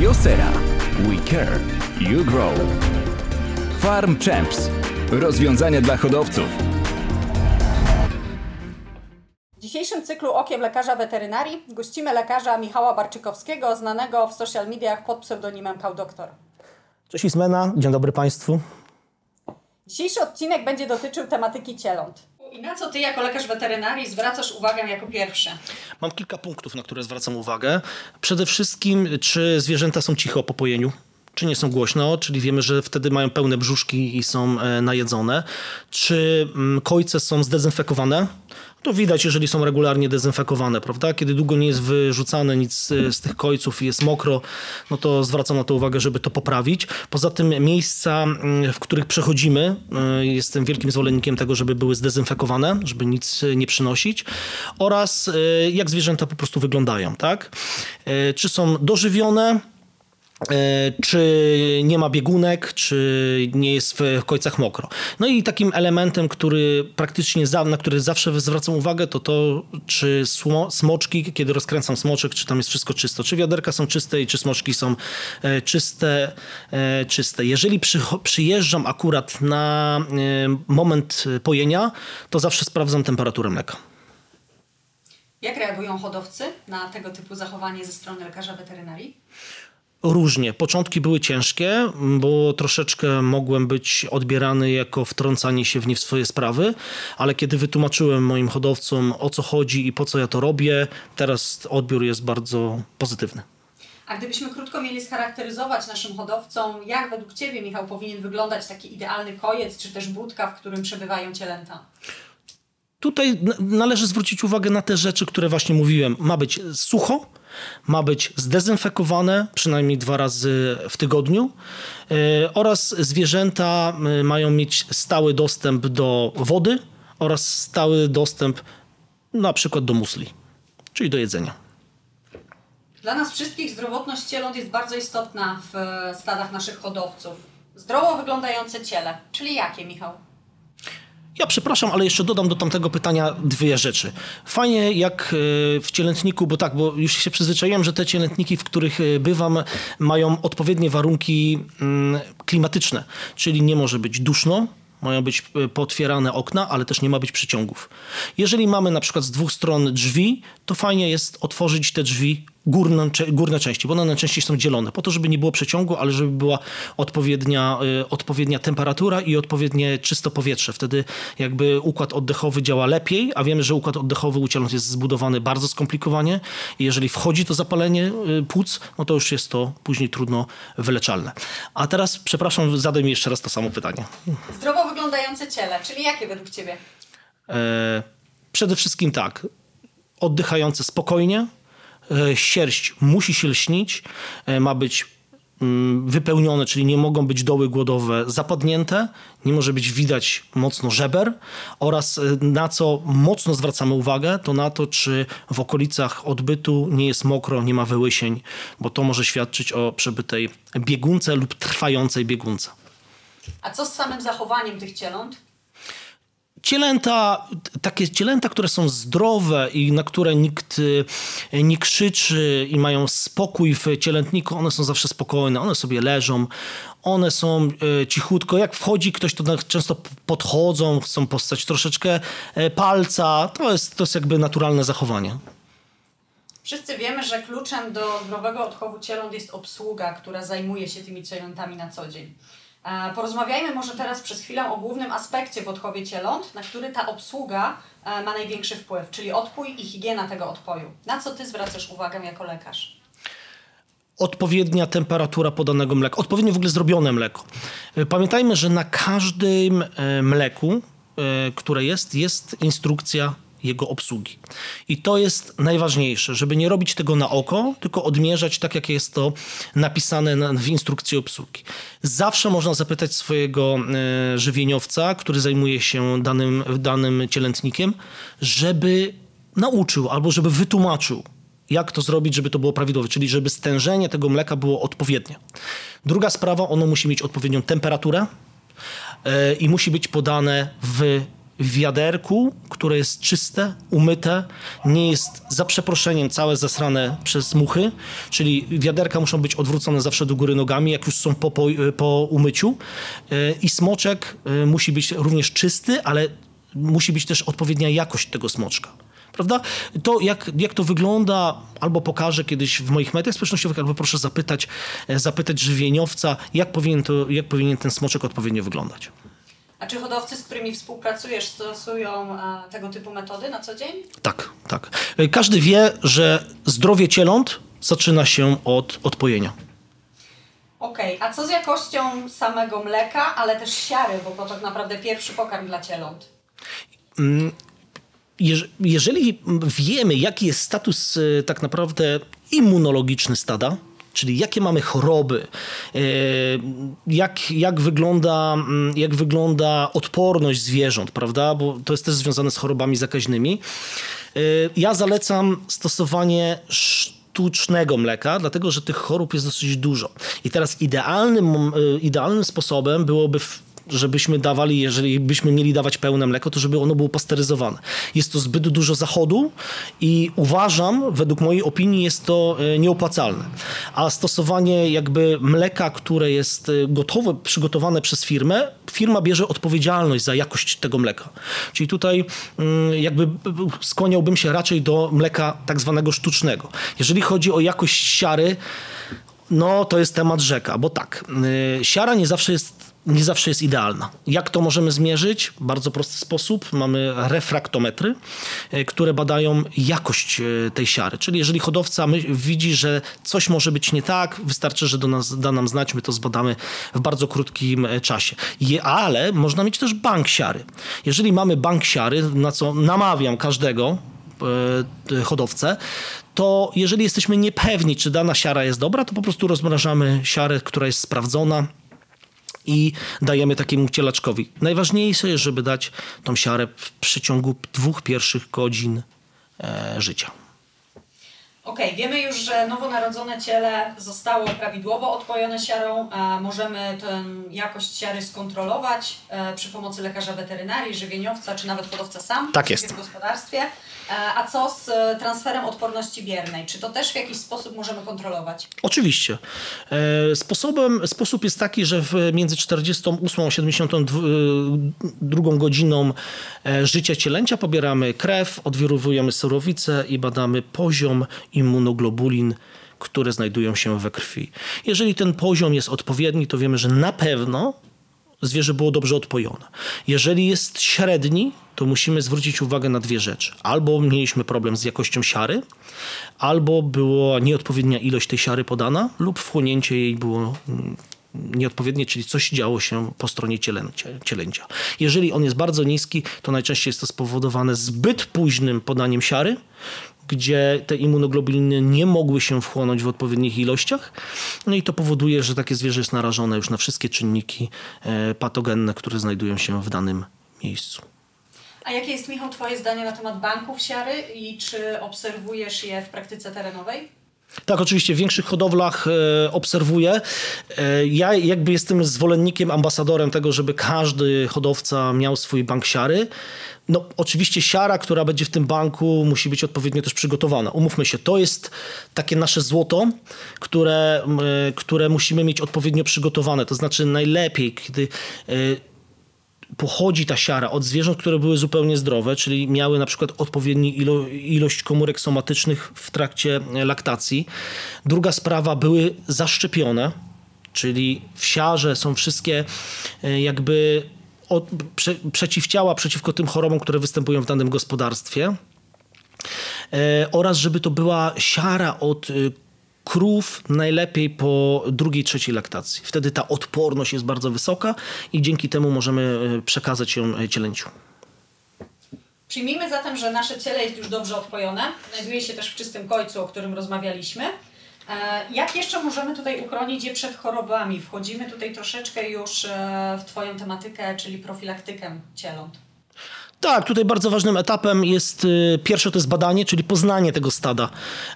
Josera. We care. You grow. Farm Champs. Rozwiązania dla hodowców. W dzisiejszym cyklu Okiem Lekarza Weterynarii gościmy lekarza Michała Barczykowskiego, znanego w social mediach pod pseudonimem Kaudoktor. Cześć Ismena, dzień dobry Państwu. Dzisiejszy odcinek będzie dotyczył tematyki cieląt. I na co Ty jako lekarz weterynarii zwracasz uwagę jako pierwsze? Mam kilka punktów, na które zwracam uwagę. Przede wszystkim, czy zwierzęta są cicho po pojeniu? Czy nie są głośno, czyli wiemy, że wtedy mają pełne brzuszki i są e, najedzone. Czy mm, kojce są zdezynfekowane? To widać, jeżeli są regularnie dezynfekowane, prawda? Kiedy długo nie jest wyrzucane nic e, z tych kojców i jest mokro, no to zwracam na to uwagę, żeby to poprawić. Poza tym miejsca, mm, w których przechodzimy, e, jestem wielkim zwolennikiem tego, żeby były zdezynfekowane, żeby nic nie przynosić. Oraz jak zwierzęta po prostu wyglądają, tak? Czy są dożywione, czy nie ma biegunek, czy nie jest w końcach mokro. No i takim elementem, który praktycznie na który zawsze zwracam uwagę, to to, czy smoczki, kiedy rozkręcam smoczek, czy tam jest wszystko czysto, czy wiaderka są czyste i czy smoczki są e, czyste. E, czyste. Jeżeli przy, przyjeżdżam akurat na moment pojenia, to zawsze sprawdzam temperaturę mleka. Jak reagują hodowcy na tego typu zachowanie ze strony lekarza weterynarii? Różnie. Początki były ciężkie, bo troszeczkę mogłem być odbierany jako wtrącanie się w nie w swoje sprawy, ale kiedy wytłumaczyłem moim hodowcom o co chodzi i po co ja to robię, teraz odbiór jest bardzo pozytywny. A gdybyśmy krótko mieli scharakteryzować naszym hodowcom, jak według Ciebie, Michał, powinien wyglądać taki idealny kojec, czy też budka, w którym przebywają cielęta? Tutaj należy zwrócić uwagę na te rzeczy, które właśnie mówiłem. Ma być sucho, ma być zdezynfekowane przynajmniej dwa razy w tygodniu e, oraz zwierzęta e, mają mieć stały dostęp do wody oraz stały dostęp na przykład do musli, czyli do jedzenia. Dla nas wszystkich zdrowotność cieląt jest bardzo istotna w stadach naszych hodowców. Zdrowo wyglądające ciele, czyli jakie, Michał? Ja przepraszam, ale jeszcze dodam do tamtego pytania dwie rzeczy. Fajnie jak e, w cielętniku, bo tak, bo już się przyzwyczaiłem, że te cielętniki, w których e, bywam, mają odpowiednie warunki mm, klimatyczne, czyli nie może być duszno, mają być e, potwierane okna, ale też nie ma być przyciągów. Jeżeli mamy na przykład z dwóch stron drzwi, to fajnie jest otworzyć te drzwi górne, górne części, bo one najczęściej są dzielone, po to, żeby nie było przeciągu, ale żeby była odpowiednia, y, odpowiednia temperatura i odpowiednie czysto powietrze. Wtedy jakby układ oddechowy działa lepiej, a wiemy, że układ oddechowy u cieląt jest zbudowany bardzo skomplikowanie i jeżeli wchodzi to zapalenie y, płuc, no to już jest to później trudno wyleczalne. A teraz, przepraszam, zadaj mi jeszcze raz to samo pytanie. Zdrowo wyglądające ciele, czyli jakie według Ciebie? E, przede wszystkim tak, oddychające spokojnie, sierść musi się lśnić, e, ma być mm, wypełnione, czyli nie mogą być doły głodowe zapadnięte, nie może być widać mocno żeber oraz e, na co mocno zwracamy uwagę, to na to, czy w okolicach odbytu nie jest mokro, nie ma wyłysień, bo to może świadczyć o przebytej biegunce lub trwającej biegunce. A co z samym zachowaniem tych cieląt? Cielęta, takie cielęta, które są zdrowe i na które nikt e, nie krzyczy i mają spokój w cielętniku, one są zawsze spokojne, one sobie leżą, one są e, cichutko. Jak wchodzi ktoś, to często podchodzą, chcą postać troszeczkę e, palca. To jest, to jest jakby naturalne zachowanie. Wszyscy wiemy, że kluczem do zdrowego odchowu cieląt jest obsługa, która zajmuje się tymi cielętami na co dzień. E, porozmawiajmy może teraz przez chwilę o głównym aspekcie w odchowie cieląt, na który ta obsługa e, ma największy wpływ, czyli odpój i higiena tego odpoju. Na co Ty zwracasz uwagę jako lekarz? Odpowiednia temperatura podanego mleka, odpowiednio w ogóle zrobione mleko. E, pamiętajmy, że na każdym mleku, które jest, jest instrukcja jego obsługi. I to jest najważniejsze, żeby nie robić tego na oko, tylko odmierzać tak, jak jest to napisane w instrukcji obsługi. Zawsze można zapytać swojego e, żywieniowca, który zajmuje się danym, danym cielętnikiem, żeby nauczył albo żeby wytłumaczył, jak to zrobić, żeby to było prawidłowe, czyli żeby stężenie tego mleka było odpowiednie. Druga sprawa, ono musi mieć odpowiednią temperaturę e, i musi być podane w w wiaderku, które jest czyste, umyte, nie jest za przeproszeniem całe zasrane przez muchy, czyli wiaderka muszą być odwrócone zawsze do góry nogami, jak już są po, po, po umyciu E, i smoczek e, musi być również czysty, ale musi być też odpowiednia jakość tego smoczka. Prawda? To jak, jak to wygląda, albo pokażę kiedyś w moich mediach społecznościowych, albo proszę zapytać, e, zapytać żywieniowca, jak powinien, to, jak powinien ten smoczek odpowiednio wyglądać. A czy hodowcy, z którymi współpracujesz, stosują e, tego typu metody na co dzień? Tak, tak. E, Każdy wie, że zdrowie cieląt zaczyna się od odpojenia. Okej, a co z jakością samego mleka, ale też siary, bo to tak naprawdę pierwszy pokarm dla cieląt? Jeż- Jeżeli wiemy, jaki jest status e, tak naprawdę immunologiczny stada, czyli jakie mamy choroby, e, jak, jak, wygląda, mm, jak wygląda odporność zwierząt, prawda? Bo to jest też związane z chorobami zakaźnymi. E, Ja zalecam stosowanie sztucznego mleka, dlatego że tych chorób jest dosyć dużo. I teraz idealnym, e, idealnym sposobem byłoby w żebyśmy dawali, jeżeli byśmy mieli dawać pełne mleko, to żeby ono było pasteryzowane. Jest to zbyt dużo zachodu i uważam, według mojej opinii jest to e, nieopłacalne. A stosowanie jakby mleka, które jest e, gotowe, przygotowane przez firmę, firma bierze odpowiedzialność za jakość tego mleka. Czyli tutaj mm, jakby skłaniałbym się raczej do mleka tak zwanego sztucznego. Jeżeli chodzi o jakość siary, no, to jest temat rzeka, bo tak, y, siara nie zawsze jest nie zawsze jest idealna. Jak to możemy zmierzyć? Bardzo prosty sposób. Mamy refraktometry, y, które badają jakość y, tej siary. Czyli jeżeli hodowca widzi, że coś może być nie tak, wystarczy, że do nas, da nam znać, my to zbadamy w bardzo krótkim e, czasie. Je, ale można mieć też bank siary. Jeżeli mamy bank siary, na co namawiam każdego, e, hodowcę, to jeżeli jesteśmy niepewni, czy dana siara jest dobra, to po prostu rozmrażamy siarę, która jest sprawdzona i dajemy takiemu cielaczkowi. Najważniejsze jest, żeby dać tą siarę w przeciągu dwóch pierwszych godzin e, życia. Okej, wiemy już, że nowonarodzone ciele zostało prawidłowo odpojone siarą. Możemy tę jakość siary skontrolować e, przy pomocy lekarza weterynarii, żywieniowca czy nawet hodowca sam Tak w jest. gospodarstwie. E, a co z e, transferem odporności biernej? Czy to też w jakiś sposób możemy kontrolować? Oczywiście. Sposobem, sposób jest taki, że w między 48 a 72 godziną życia cielęcia pobieramy krew, odwirowujemy surowicę i badamy poziom immunoglobulin, które znajdują się we krwi. Jeżeli ten poziom jest odpowiedni, to wiemy, że na pewno zwierzę było dobrze odpojone. Jeżeli jest średni, to musimy zwrócić uwagę na dwie rzeczy. Albo mieliśmy problem z jakością siary, albo była nieodpowiednia ilość tej siary podana, lub wchłonięcie jej było mm, nieodpowiednie, czyli coś działo się po stronie cielęcia. cielęcia. Jeżeli on jest bardzo niski, to najczęściej jest to spowodowane zbyt późnym podaniem siary, gdzie te immunoglobuliny nie mogły się wchłonąć w odpowiednich ilościach. No i to powoduje, że takie zwierzę jest narażone już na wszystkie czynniki e, patogenne, które znajdują się w danym miejscu. A jakie jest, Michał, Twoje zdanie na temat banków siary i czy obserwujesz je w praktyce terenowej? Tak, oczywiście w większych hodowlach e, obserwuję. E, ja jakby jestem zwolennikiem, ambasadorem tego, żeby każdy hodowca miał swój bank siary. No, oczywiście siara, która będzie w tym banku, musi być odpowiednio też przygotowana. Umówmy się, to jest takie nasze złoto, które, e, które musimy mieć odpowiednio przygotowane. To znaczy najlepiej, kiedy e, pochodzi ta siara od zwierząt, które były zupełnie zdrowe, czyli miały na przykład odpowiednią ilo- ilość komórek somatycznych w trakcie e, laktacji. Druga sprawa, były zaszczepione, czyli w siarze są wszystkie jakby od, prze, przeciwciała przeciwko tym chorobom, które występują w danym gospodarstwie. E, oraz żeby to była siara od y, krów najlepiej po drugiej, trzeciej laktacji. Wtedy ta odporność jest bardzo wysoka i dzięki temu możemy y, przekazać ją cielęciu. Przyjmijmy zatem, że nasze ciele jest już dobrze odpojone, znajduje się też w czystym końcu, o którym rozmawialiśmy. E, Jak jeszcze możemy tutaj uchronić je przed chorobami? Wchodzimy tutaj troszeczkę już e, w Twoją tematykę, czyli profilaktykę cieląt. Tak, tutaj bardzo ważnym etapem jest y, pierwsze to jest badanie, czyli poznanie tego stada.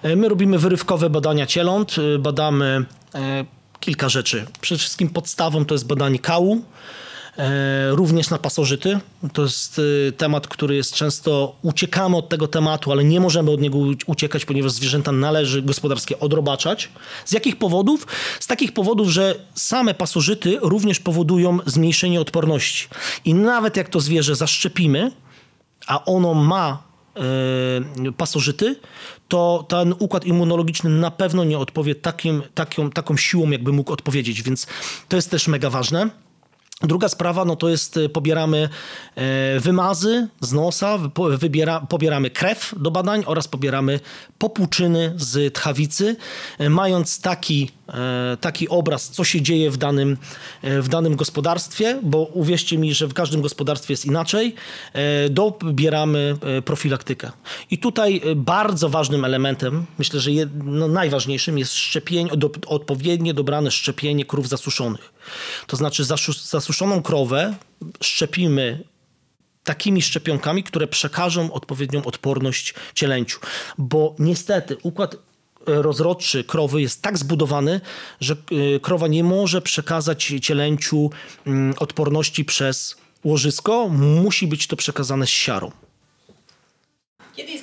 Y, My robimy wyrywkowe badania cieląt, y, badamy kilka rzeczy. Przede wszystkim podstawą to jest badanie kału, E, również na pasożyty. To jest e, temat, który jest często, uciekamy od tego tematu, ale nie możemy od niego uciekać, ponieważ zwierzęta należy gospodarskie odrobaczać. Z jakich powodów? Z takich powodów, że same pasożyty również powodują zmniejszenie odporności. I nawet jak to zwierzę zaszczepimy, a ono ma e, pasożyty, to ten układ immunologiczny na pewno nie odpowie takim, taką, taką siłą, jakby mógł odpowiedzieć, więc to jest też mega ważne. Druga sprawa, no to jest e, pobieramy e, wymazy z nosa, wybiera, pobieramy krew do badań oraz pobieramy popłuczyny z tchawicy, e, mając taki, taki obraz, co się dzieje w danym, e, w danym gospodarstwie, bo uwierzcie mi, że w każdym gospodarstwie jest inaczej, e, dobieramy e, profilaktykę. I tutaj e, bardzo ważnym elementem, myślę, że jed, no najważniejszym jest szczepienie, do, odpowiednie dobrane szczepienie krów zasuszonych. To znaczy zasu- zasuszoną krowę szczepimy takimi szczepionkami, które przekażą odpowiednią odporność cielęciu. Bo niestety układ e, rozrodczy krowy jest tak zbudowany, że e, krowa nie może przekazać cielęciu mm, odporności przez łożysko. Musi być to przekazane z siarą.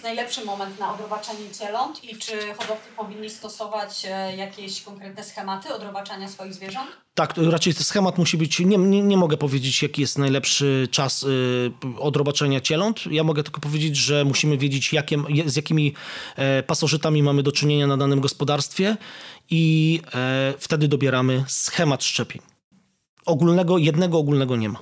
Najlepszy moment na odrobaczenie cieląt i czy hodowcy powinni stosować e, jakieś konkretne schematy odrobaczania swoich zwierząt? Tak, raczej schemat musi być. Nie, nie, nie mogę powiedzieć, jaki jest najlepszy czas y, odrobaczenia cieląt. Ja mogę tylko powiedzieć, że musimy wiedzieć, jakie, z jakimi e, pasożytami mamy do czynienia na danym gospodarstwie i e, wtedy dobieramy schemat szczepień. Ogólnego, jednego ogólnego nie ma.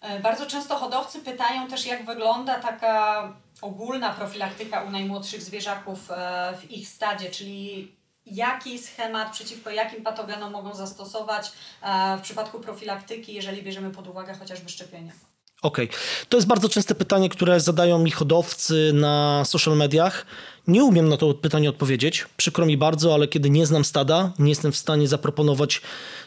E, Bardzo często hodowcy pytają też, jak wygląda taka ogólna profilaktyka u najmłodszych zwierzaków e, w ich stadzie, czyli jaki schemat przeciwko jakim patogenom mogą zastosować e, w przypadku profilaktyki, jeżeli bierzemy pod uwagę chociażby szczepienia. Okej. To jest bardzo częste pytanie, które zadają mi hodowcy na social mediach. Nie umiem na to pytanie odpowiedzieć. Przykro mi bardzo, ale kiedy nie znam stada, nie jestem w stanie zaproponować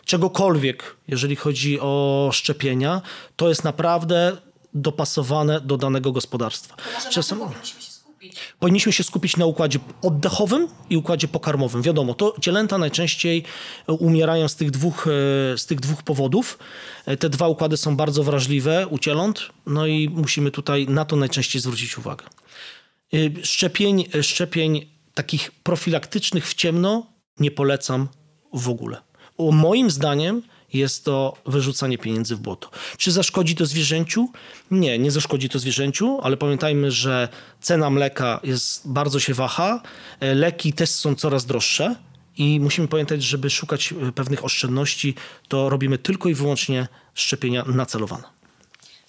czegokolwiek, jeżeli chodzi o szczepienia. To jest naprawdę dopasowane do danego gospodarstwa. Czasem- powinniśmy się skupić. Powinniśmy się skupić na układzie oddechowym i układzie pokarmowym. Wiadomo, to cielęta najczęściej e, umierają z tych dwóch, e, z tych dwóch powodów. E, Te dwa układy są bardzo wrażliwe u cieląt, no i musimy tutaj na to najczęściej zwrócić uwagę. Szczepień, szczepień takich profilaktycznych w ciemno nie polecam w ogóle. O, moim zdaniem jest to wyrzucanie pieniędzy w błoto. Czy zaszkodzi to zwierzęciu? Nie, nie zaszkodzi to zwierzęciu, ale pamiętajmy, że cena mleka jest bardzo się waha, e, leki też są coraz droższe i musimy pamiętać, żeby szukać e, pewnych oszczędności, to robimy tylko i wyłącznie szczepienia nacelowane.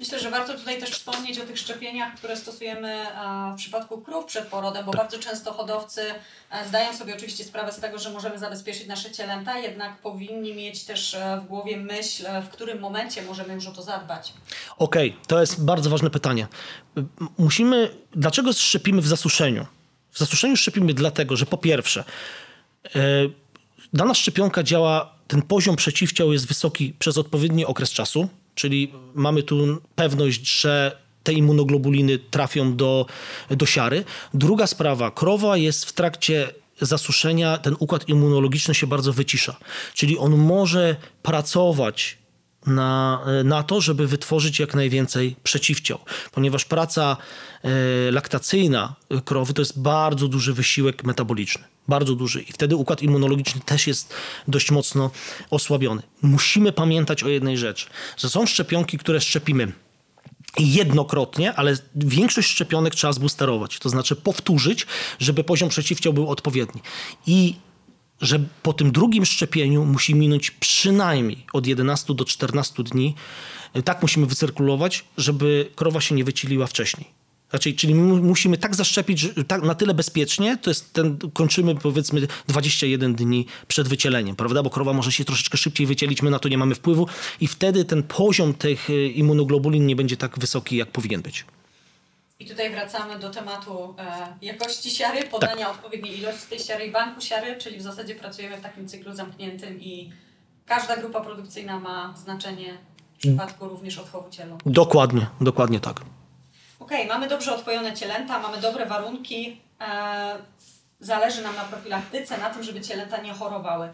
Myślę, że warto tutaj też wspomnieć o tych szczepieniach, które stosujemy e, w przypadku krów przed porodem, bo bardzo często hodowcy e, zdają sobie oczywiście sprawę z tego, że możemy zabezpieczyć nasze cielęta, jednak powinni mieć też e, w głowie myśl, w którym momencie możemy już o to zadbać. Okej, to jest bardzo ważne pytanie. Musimy. Dlaczego szczepimy w zasuszeniu? W zasuszeniu szczepimy dlatego, że po pierwsze, dana szczepionka działa, ten poziom przeciwciał jest wysoki przez odpowiedni okres czasu, czyli mamy tu pewność, że te immunoglobuliny trafią do, do siary. Druga sprawa, krowa jest w trakcie zasuszenia, ten układ immunologiczny się bardzo wycisza, czyli on może pracować na, na to, żeby wytworzyć jak najwięcej przeciwciał, ponieważ praca e, laktacyjna krowy to jest bardzo duży wysiłek metaboliczny. Bardzo duży. I wtedy układ immunologiczny też jest dość mocno osłabiony. Musimy pamiętać o jednej rzeczy, że są szczepionki, które szczepimy jednokrotnie, ale większość szczepionek trzeba zboosterować. To znaczy powtórzyć, żeby poziom przeciwciał był odpowiedni. I że po tym drugim szczepieniu musi minąć przynajmniej od 11 do 14 dni. Tak musimy wycyrkulować, żeby krowa się nie wyciliła wcześniej. Znaczy, czyli mu- musimy tak zaszczepić, tak na tyle bezpiecznie, to jest ten, kończymy powiedzmy 21 dni przed wycieleniem, prawda? Bo krowa może się troszeczkę szybciej wycielić, my na to nie mamy wpływu i wtedy ten poziom tych y, immunoglobulin nie będzie tak wysoki, jak powinien być. I tutaj wracamy do tematu e, jakości siary, podania odpowiedniej ilości tej siary i banku siary, czyli w zasadzie pracujemy w takim cyklu zamkniętym i każda grupa produkcyjna ma znaczenie w przypadku również odchowu cieląt. Dokładnie, dokładnie tak. Okej, mamy dobrze odpojone cielęta, mamy dobre warunki. E, zależy nam na profilaktyce, na tym, żeby cielęta nie chorowały.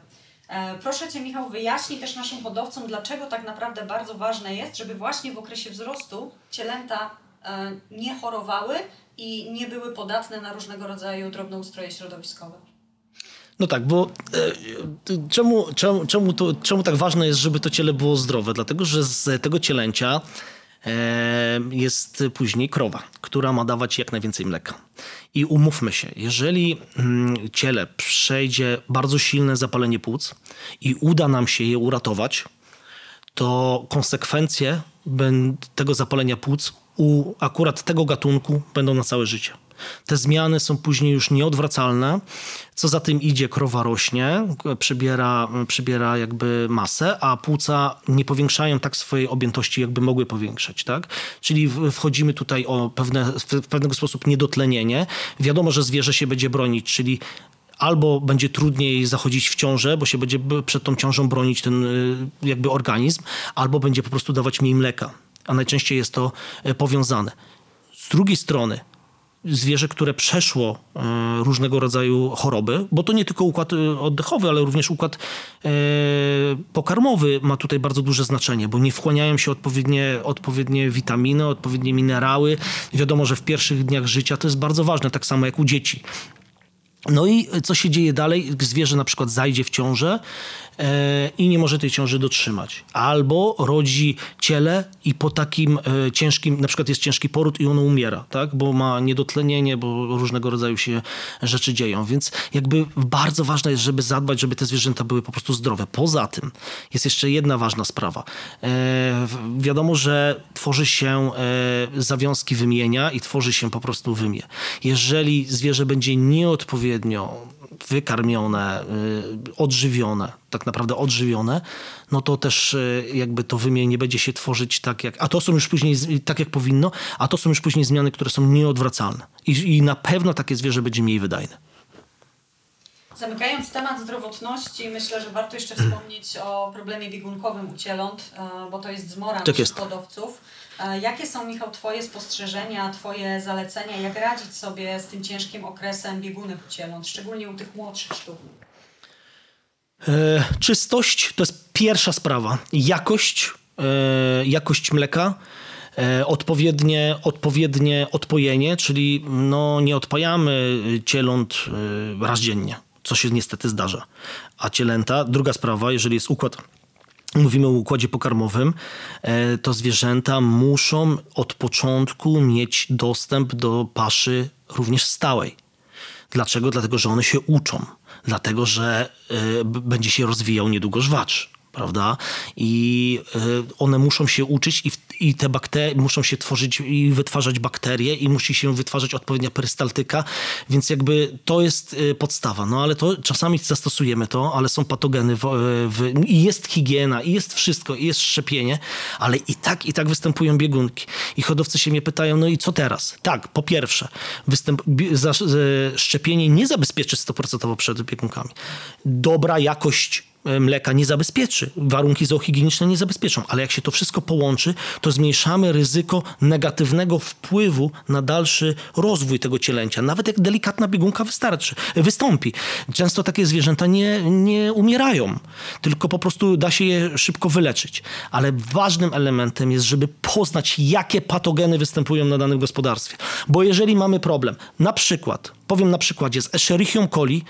E, Proszę Cię, Michał, wyjaśnij też naszym hodowcom, dlaczego tak naprawdę bardzo ważne jest, żeby właśnie w okresie wzrostu cielęta e, nie chorowały i nie były podatne na różnego rodzaju drobnoustroje środowiskowe. No tak, bo e, czemu, czemu, czemu, to, czemu tak ważne jest, żeby to ciele było zdrowe? Dlatego, że z tego cielęcia jest później krowa, która ma dawać jak najwięcej mleka. I umówmy się, jeżeli mm, ciele przejdzie bardzo silne zapalenie płuc i uda nam się je uratować, to konsekwencje tego zapalenia płuc u akurat tego gatunku będą na całe życie. Te zmiany są później już nieodwracalne. Co za tym idzie, krowa rośnie, przybiera, przybiera jakby masę, a płuca nie powiększają tak swojej objętości, jakby mogły powiększać. Tak? Czyli wchodzimy tutaj o pewne, w pewnego sposób niedotlenienie. Wiadomo, że zwierzę się będzie bronić, czyli albo będzie trudniej zachodzić w ciążę, bo się będzie przed tą ciążą bronić ten y, jakby organizm, albo będzie po prostu dawać mniej mleka. A najczęściej jest to e, powiązane. Z drugiej strony, zwierzę, które przeszło e, różnego rodzaju choroby, bo to nie tylko układ e, oddechowy, ale również układ e, pokarmowy ma tutaj bardzo duże znaczenie, bo nie wchłaniają się odpowiednie, odpowiednie witaminy, odpowiednie minerały. Wiadomo, że w pierwszych dniach życia to jest bardzo ważne, tak samo jak u dzieci. No i co się dzieje dalej? Zwierzę na przykład zajdzie w ciążę e, i nie może tej ciąży dotrzymać. Albo rodzi ciele i po takim e, ciężkim, na przykład jest ciężki poród i ono umiera, tak? bo ma niedotlenienie, bo różnego rodzaju się rzeczy dzieją. Więc jakby bardzo ważne jest, żeby zadbać, żeby te zwierzęta były po prostu zdrowe. Poza tym jest jeszcze jedna ważna sprawa. E, wiadomo, że tworzy się zawiązki wymienia i tworzy się po prostu wymie. Jeżeli zwierzę będzie nieodpowiednio wykarmione, y, odżywione, tak naprawdę odżywione, no to też y, jakby to wymie nie będzie się tworzyć tak jak, a to są już później, tak jak powinno, a to są już później zmiany, które są nieodwracalne. I, i na pewno takie zwierzę będzie mniej wydajne. Zamykając temat zdrowotności, myślę, że warto jeszcze wspomnieć o problemie biegunkowym u cieląt, e, bo to jest zmora Tak jest. hodowców. E, Jakie są, Michał, Twoje spostrzeżenia, Twoje zalecenia, jak radzić sobie z tym ciężkim okresem biegunek u cieląt, szczególnie u tych młodszych sztuk? E, czystość to jest pierwsza sprawa. Jakość, e, jakość mleka, e, odpowiednie, odpowiednie odpojenie, czyli no, nie odpajamy cieląt raz dziennie, co się niestety zdarza. A cielęta, druga sprawa, jeżeli jest układ Mówimy o układzie pokarmowym, e, to zwierzęta muszą od początku mieć dostęp do paszy również stałej. Dlaczego? Dlatego, że one się uczą. Dlatego, że b- będzie się rozwijał niedługo żwacz. Prawda? I y, one muszą się uczyć i, i te bakterie muszą się tworzyć i wytwarzać bakterie i musi się wytwarzać odpowiednia perystaltyka, więc jakby to jest y, podstawa. No ale to czasami zastosujemy to, ale są patogeny w, w, i jest higiena, i jest wszystko, i jest szczepienie, ale i tak, i tak występują biegunki. I hodowcy się mnie pytają, no i co teraz? Tak, po pierwsze, występ, za, e, szczepienie nie zabezpieczy 100% przed biegunkami. Dobra jakość e, mleka nie zabezpieczy, warunki zoohigieniczne nie zabezpieczą, ale jak się to wszystko połączy, to zmniejszamy ryzyko negatywnego wpływu na dalszy rozwój tego cielęcia. Nawet jak delikatna biegunka wystarczy, wystąpi. Często takie zwierzęta nie, nie umierają, tylko po prostu da się je szybko wyleczyć. Ale ważnym elementem jest, żeby poznać, jakie patogeny występują na danym gospodarstwie. Bo jeżeli mamy problem, na przykład, powiem na przykładzie z Escherichią coli,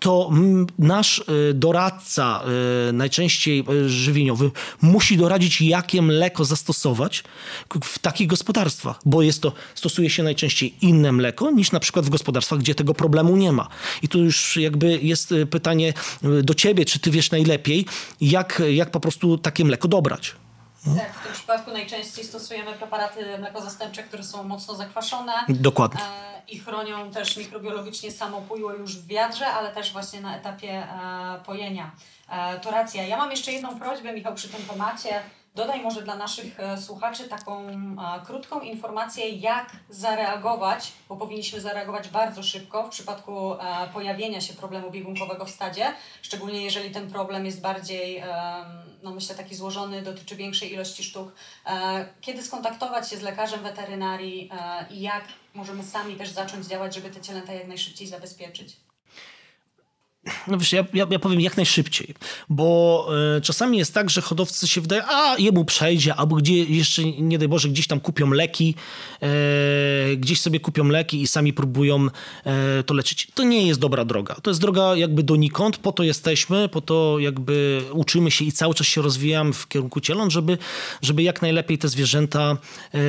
to nasz y, doradca, y, najczęściej y, żywieniowy, musi doradzić, jakie mleko zastosować w takich gospodarstwach, bo jest to, stosuje się najczęściej inne mleko niż na przykład w gospodarstwach, gdzie tego problemu nie ma. I tu już jakby jest pytanie do ciebie, czy ty wiesz najlepiej, jak, jak po prostu takie mleko dobrać. Tak, w tym przypadku najczęściej stosujemy preparaty mleko-zastępcze, które są mocno zakwaszone. Dokładnie. E, I chronią też mikrobiologicznie samo pujło już w wiadrze, ale też właśnie na etapie e, pojenia. E, to racja. Ja mam jeszcze jedną prośbę, Michał, przy tym temacie. Dodaj może dla naszych e, słuchaczy taką e, krótką informację, jak zareagować, bo powinniśmy zareagować bardzo szybko w przypadku e, pojawienia się problemu biegunkowego w stadzie, szczególnie jeżeli ten problem jest bardziej, no myślę, taki złożony, dotyczy większej ilości sztuk. Kiedy skontaktować się z lekarzem weterynarii i jak możemy sami też zacząć działać, żeby te cielęta jak najszybciej zabezpieczyć? No wiesz, ja, ja, ja powiem jak najszybciej, bo e, czasami jest tak, że hodowcy się wydaje, a jemu przejdzie, albo gdzie jeszcze, nie daj Boże, gdzieś tam kupią leki, e, gdzieś sobie kupią leki i sami próbują e, to leczyć. To nie jest dobra droga. To jest droga jakby donikąd, po to jesteśmy, po to jakby uczymy się i cały czas się rozwijamy w kierunku cieląt, żeby, żeby jak najlepiej te zwierzęta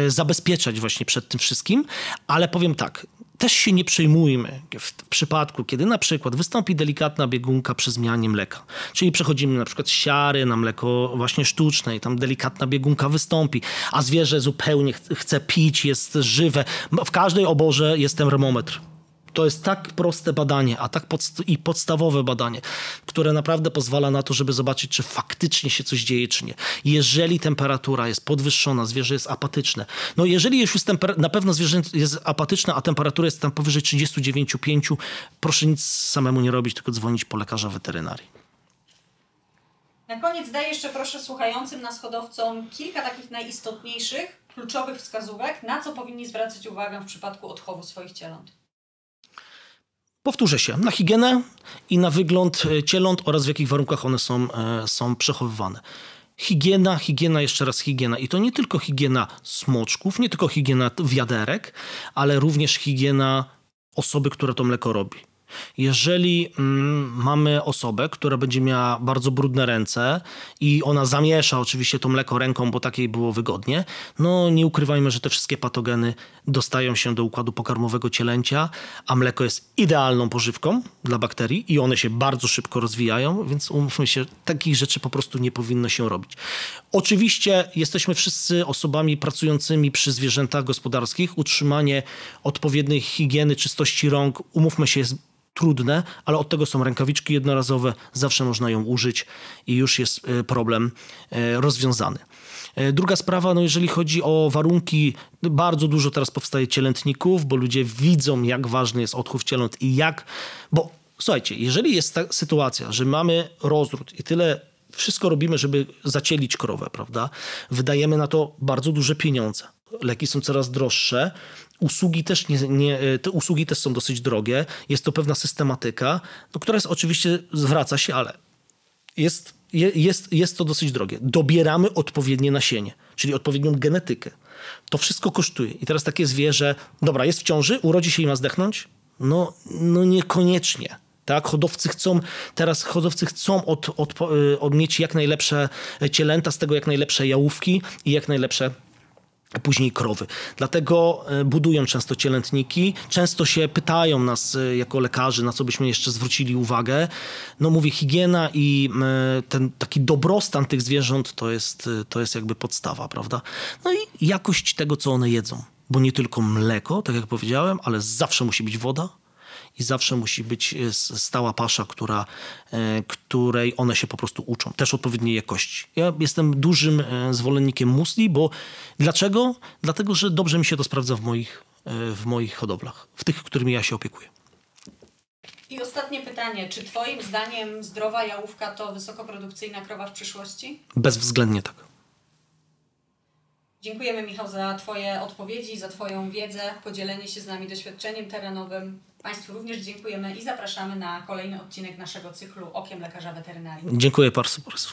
zabezpieczać właśnie przed tym wszystkim, ale powiem tak, też się nie przejmujmy w przypadku, kiedy na przykład wystąpi delikatna biegunka przy zmianie mleka. Czyli przechodzimy na przykład z siary na mleko właśnie sztuczne i tam delikatna biegunka wystąpi, a zwierzę zupełnie ch- chce pić, jest żywe. W każdej oborze jest termometr. To jest tak proste badanie, a tak podst- i podstawowe badanie, które naprawdę pozwala na to, żeby zobaczyć, czy faktycznie się coś dzieje, czy nie. Jeżeli temperatura jest podwyższona, zwierzę jest apatyczne. No jeżeli już jest temper- na pewno zwierzę jest apatyczne, a temperatura jest tam powyżej 39,5, proszę nic samemu nie robić, tylko dzwonić po lekarza weterynarii. Na koniec daj jeszcze proszę słuchającym nas hodowcom kilka takich najistotniejszych, kluczowych wskazówek, na co powinni zwracać uwagę w przypadku odchowu swoich cieląt. Powtórzę się, na higienę i na wygląd e, cieląt oraz w jakich warunkach one są, e, są przechowywane. Higiena, higiena, jeszcze raz higiena. I to nie tylko higiena smoczków, nie tylko higiena wiaderek, ale również higiena osoby, która to mleko robi. Jeżeli mm, mamy osobę, która będzie miała bardzo brudne ręce i ona zamiesza oczywiście to mleko ręką, bo takiej było wygodnie, no nie ukrywajmy, że te wszystkie patogeny dostają się do układu pokarmowego cielęcia, a mleko jest idealną pożywką dla bakterii i one się bardzo szybko rozwijają, więc umówmy się, takich rzeczy po prostu nie powinno się robić. Oczywiście jesteśmy wszyscy osobami pracującymi przy zwierzętach gospodarskich. Utrzymanie odpowiedniej higieny, czystości rąk, umówmy się, jest trudne, ale od tego są rękawiczki jednorazowe, zawsze można ją użyć i już jest e, problem e, rozwiązany. E, Druga sprawa, no jeżeli chodzi o warunki, bardzo dużo teraz powstaje cielętników, bo ludzie widzą, jak ważny jest odchów cieląt i jak, bo słuchajcie, jeżeli jest ta sytuacja, że mamy rozród i tyle wszystko robimy, żeby zacielić krowę, prawda? Wydajemy na to bardzo duże pieniądze. Leki są coraz droższe. Usługi też, nie, nie, te usługi też są dosyć drogie. Jest to pewna systematyka, no, która jest oczywiście, zwraca się, ale jest, je- jest, jest to dosyć drogie. Dobieramy odpowiednie nasienie, czyli odpowiednią genetykę. To wszystko kosztuje. I teraz takie zwierzę, dobra, jest w ciąży, urodzi się i ma zdechnąć? No, no niekoniecznie. Tak, hodowcy chcą, teraz hodowcy chcą od, od, y, od mieć jak najlepsze cielęta, z tego jak najlepsze jałówki i jak najlepsze później krowy. Dlatego e, budują często cielętniki. Często się pytają nas e, jako lekarzy, na co byśmy jeszcze zwrócili uwagę. No mówię, higiena i e, ten taki dobrostan tych zwierząt to jest, to jest jakby podstawa, prawda? No i jakość tego, co one jedzą. Bo nie tylko mleko, tak jak powiedziałem, ale zawsze musi być woda, i zawsze musi być e, stała pasza, która, e, której one się po prostu uczą. Też odpowiedniej jakości. Ja jestem dużym e, zwolennikiem musli, bo dlaczego? Dlatego, że dobrze mi się to sprawdza w moich, w moich hodowlach, w tych, którymi ja się opiekuję. I ostatnie pytanie. Czy Twoim zdaniem zdrowa jałówka to wysokoprodukcyjna krowa w przyszłości? Bezwzględnie tak. Dziękujemy Michał za Twoje odpowiedzi, za Twoją wiedzę, podzielenie się z nami doświadczeniem terenowym. Państwu również dziękujemy i zapraszamy na kolejny odcinek naszego cyklu Okiem Lekarza Weterynarii. Dziękuję bardzo. bardzo.